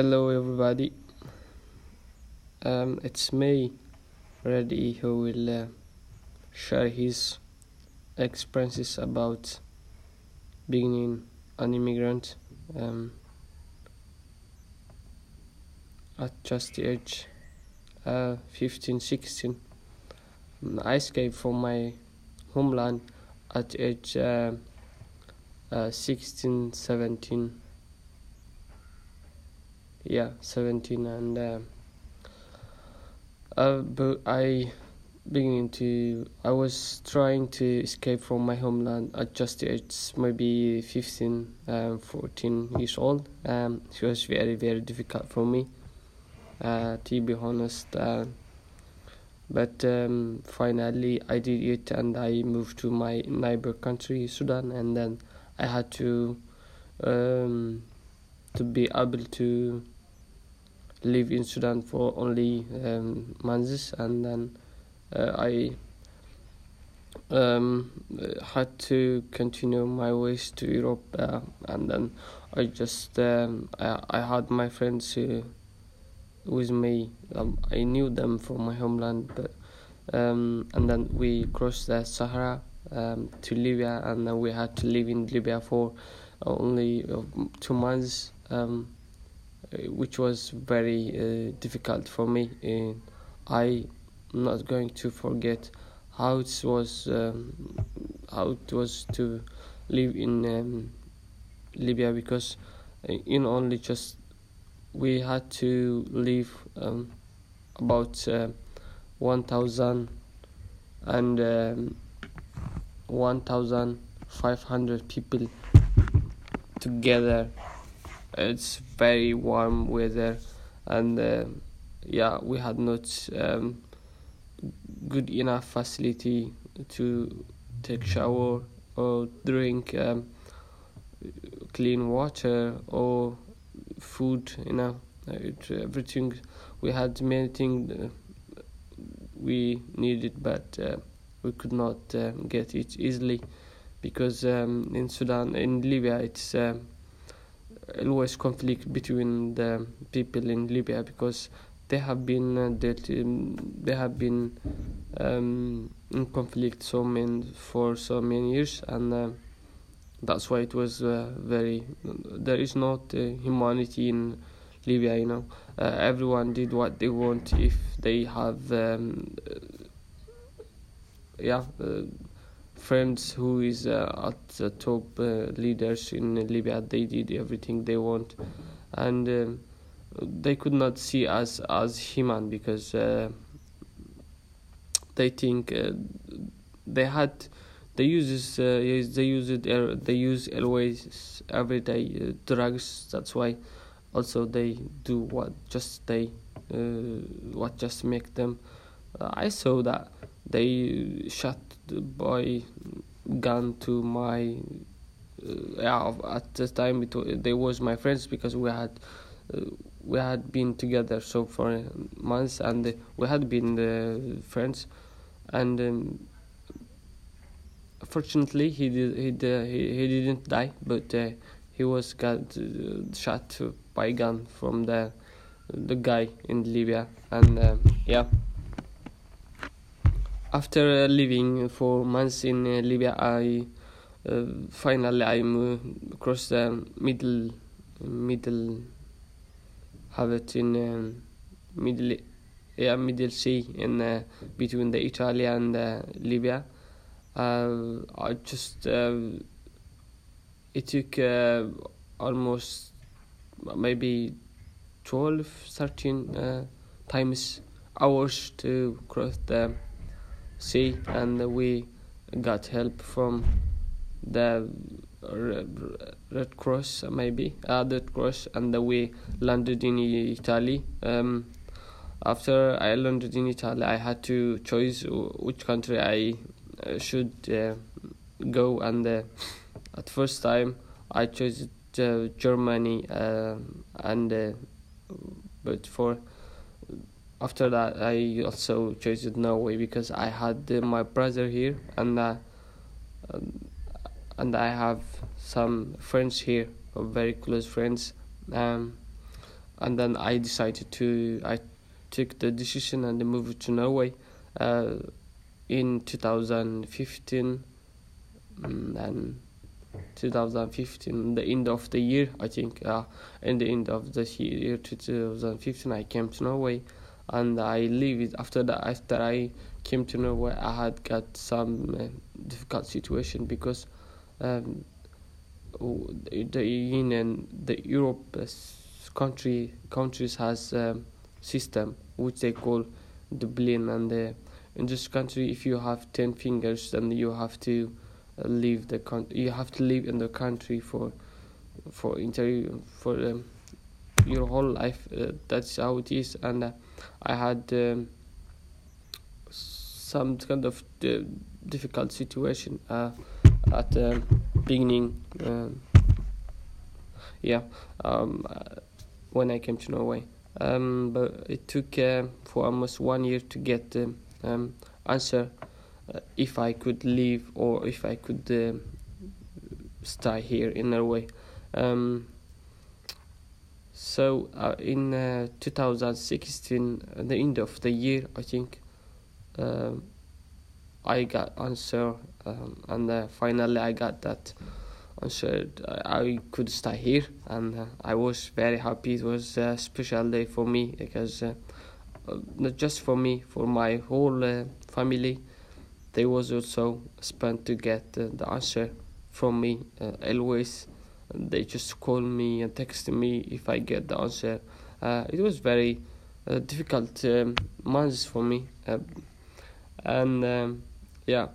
Hello, everybody. Um, it's me, Reddy, who will uh, share his experiences about being an immigrant um, at just the age uh, 15, 16. I escaped from my homeland at age uh, uh, 16, 17 yeah 17 and uh, uh, but i beginning to i was trying to escape from my homeland at just age maybe 15 um, 14 years old. Um, it was very very difficult for me uh, to be honest uh, but um, finally i did it and i moved to my neighbor country sudan and then i had to um, to be able to live in Sudan for only um, months, and then uh, I um, had to continue my ways to Europe, uh, and then I just um, I, I had my friends uh, with me. Um, I knew them from my homeland, but um, and then we crossed the Sahara um, to Libya, and then we had to live in Libya for only uh, two months. Um, which was very uh, difficult for me. And I'm not going to forget how it was um, how it was to live in um, Libya because uh, in only just we had to live um, about uh, 1,000 and um, 1,500 people together it's very warm weather and uh, yeah we had not um, good enough facility to take shower or drink um, clean water or food you know it, everything. We had many things uh, we needed but uh, we could not uh, get it easily because um, in Sudan in Libya it's um, always conflict between the people in Libya because they have been uh, that um, they have been um, in conflict so many for so many years and uh, that's why it was uh, very there is not uh, humanity in Libya you know. Uh, everyone did what they want if they have um, yeah uh, friends who is uh, at the top uh, leaders in Libya. They did everything they want, and um, they could not see us as human because uh, they think uh, they had they use uh, they use it uh, they use always every day drugs. That's why also they do what just they what just make them. I saw that they shot boy gun to my uh, yeah at the time it they was my friends because we had uh, we had been together so for months and we had been uh, friends. And um, fortunately he did he, he, he didn't die but uh, he was got uh, shot by gun from the the guy in Libya. And uh, yeah after uh, living for months in uh, Libya, I uh, finally I across the middle middle have it in um, middle yeah middle sea in uh, between the Italy and uh, Libya. Uh, I just it took almost maybe 12 13 times hours to cross the sea and we got help from the Red Cross maybe? Uh, Red Cross. And we landed in Italy. Um, after I landed in Italy I had to choose which country I uh, should uh, go. And uh, at first time I chose uh, Germany uh, and but for after that I also chose Norway because I had uh, my brother here and uh, and I have some friends here, very close friends. Um, and then I decided to I took the decision and moved to Norway uh, in 2015 mm, and 2015 the end of the year I think uh, in the end of the year 2015 I came to Norway and I lived after that after I came to Norway I had got some uh, difficult situation because um, the Union the Europe country countries has um, system which they call Dublin and in this country if you have 10 fingers then you have to leave the country you have to live in the country for for inter for um, your whole life uh, that's how it is and uh, i had um, some kind of uh, difficult situation uh, at the beginning um, yeah um, when i came to norway um, but it took uh, for almost one year to get the um, answer uh, if I could leave or if I could uh, stay here in Norway. Um, so uh, in uh, 2016, at the end of the year, I think um, I got answer, um, and uh, finally I got that answer. I could stay here, and uh, I was very happy. It was a special day for me because uh, uh, not just for me, for my whole uh, family. They was also spent to get uh, the answer from me always. They just call me and text me if I get the answer. it was very difficult um, months for me, and um, yeah,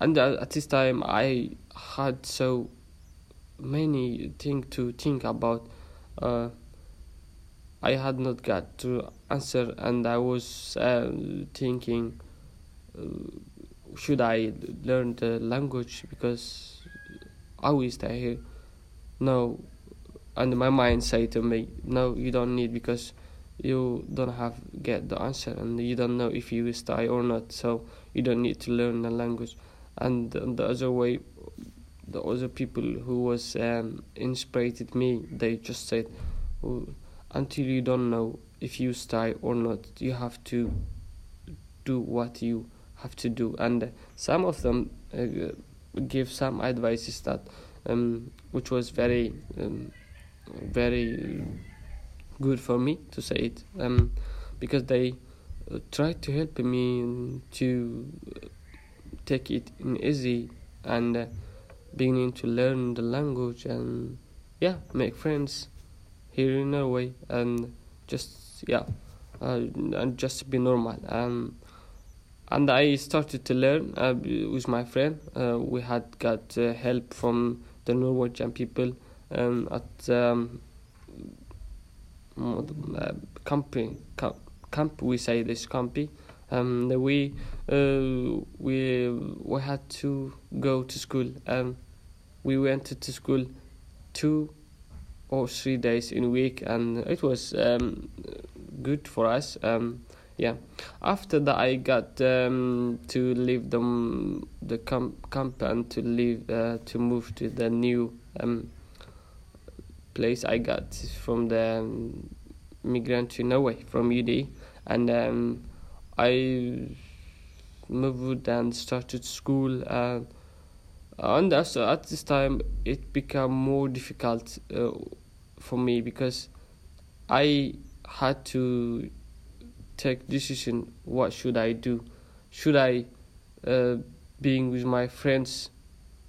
and at this time I had so many things to think about. Uh, I had not got to answer, and I was uh, thinking, uh, should I learn the language because I will stay here? No, and my mind say to me, no, you don't need because you don't have get the answer, and you don't know if you will stay or not. So you don't need to learn the language. And the other way, the other people who was um, inspired me, they just said, oh, until you don't know if you stay or not, you have to do what you have to do. And some of them uh, give some advices that, um, which was very, um, very good for me to say it, um, because they uh, tried to help me to take it in easy and. Uh, beginning to learn the language and yeah make friends here in Norway and just yeah uh, and just be normal um, and I started to learn uh, with my friend uh, we had got uh, help from the Norwegian people um, at um, uh, camping camp, camp we say this campy um, we uh, we we had to go to school. Um, we went to school two or three days in a week, and it was um, good for us. Um, yeah. After that, I got um, to leave the the camp, camp and to leave uh, to move to the new um, place I got from the um, migrant to Norway from UD, and um, I moved and started school and and also at this time it became more difficult uh, for me because I had to take decision what should I do? Should I uh, being with my friends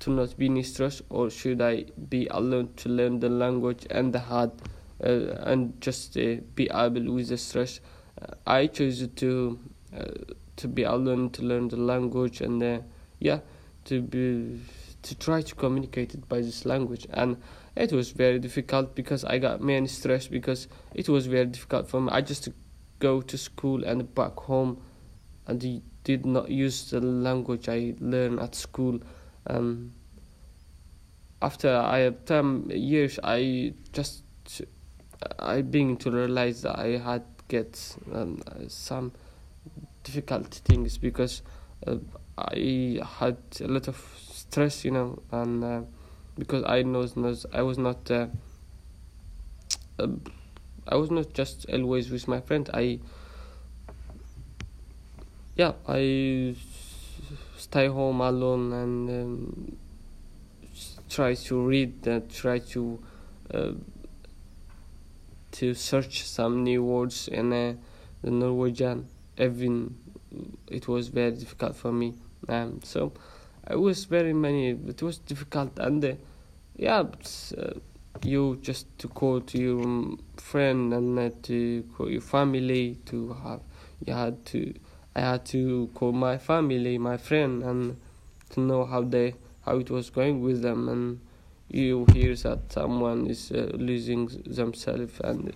to not be in stress or should I be alone to learn the language and the hard uh, and just uh, be able with the stress? I chose to uh, to be alone to learn the language and uh, yeah to be to try to communicate it by this language. And it was very difficult because I got many stress because it was very difficult for me. I just go to school and back home and did not use the language I learned at school. Um, after I time years I just I began to realize that I had get um, some difficult things because uh, I had a lot of stress, you know, and uh, because I knows I was not uh, uh, I was not just always with my friend. I yeah I stay home alone and um, try to read and try to uh, to search some new words in uh, the Norwegian. Even it was very difficult for me. Um, so it was very many. It was difficult and uh, yeah, but, uh, you just to call to your friend and uh, to call your family to have you had to I had to call my family, my friend, and to know how they how it was going with them. And you hear that someone is uh, losing themselves and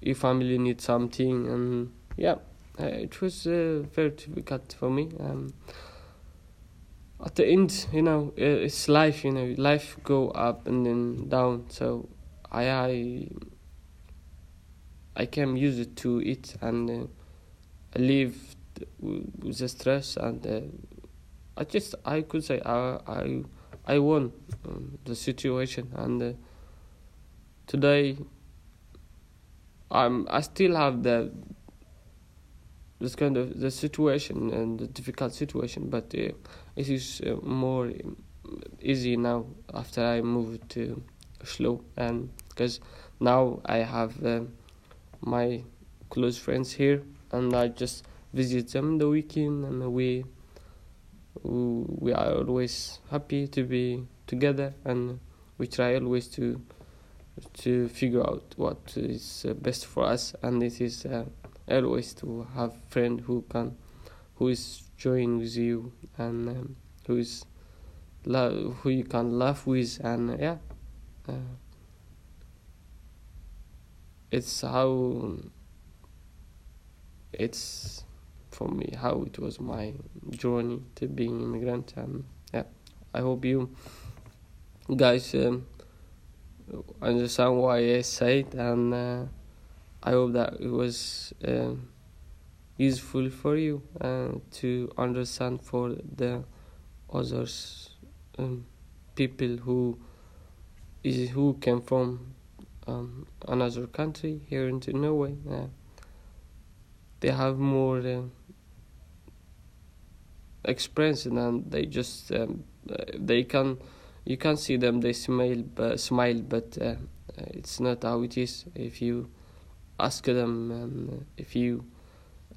your family needs something. And yeah uh, it was uh, very difficult for me. Um, at the end you know it's life you know life go up and then down. So i i i can use it to it and uh, live with the stress and uh, i just i could say i i I won um, the situation, and uh, today I'm I still have the this kind of the situation and the difficult situation, but uh, it is uh, more easy now after I moved to Oslo, and because now I have uh, my close friends here, and I just visit them the weekend, and we we are always happy to be together and we try always to to figure out what is uh, best for us and it is uh, always to have friend who can who is join with you and um, who is love who you can laugh with and uh, yeah uh, it's how it's for me how it was my journey to being immigrant and yeah i hope you guys um, understand why i said and uh, i hope that it was uh, useful for you uh, to understand for the others um, people who is who came from um, another country here into Norway. they have more uh, experience and they just um, they can you can see them they smile but smile but uh, it's not how it is if you ask them and if you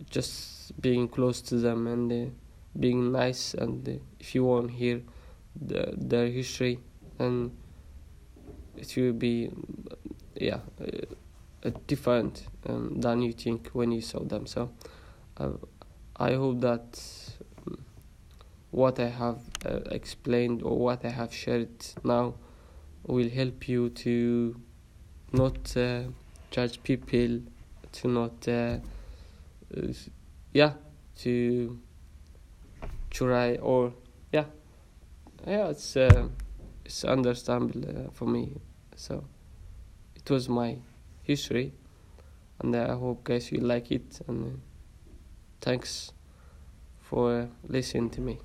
just being close to them and uh, being nice and uh, if you want to hear the, their history and it will be yeah uh, different um, than you think when you saw them. So uh, i hope that what I have uh, explained or what I have shared now will help you to not uh, judge people, to not, uh, yeah, to try or yeah, yeah, it's uh, it's understandable uh, for me. So it was my history, and I hope guys you like it. And uh, thanks for listening to me.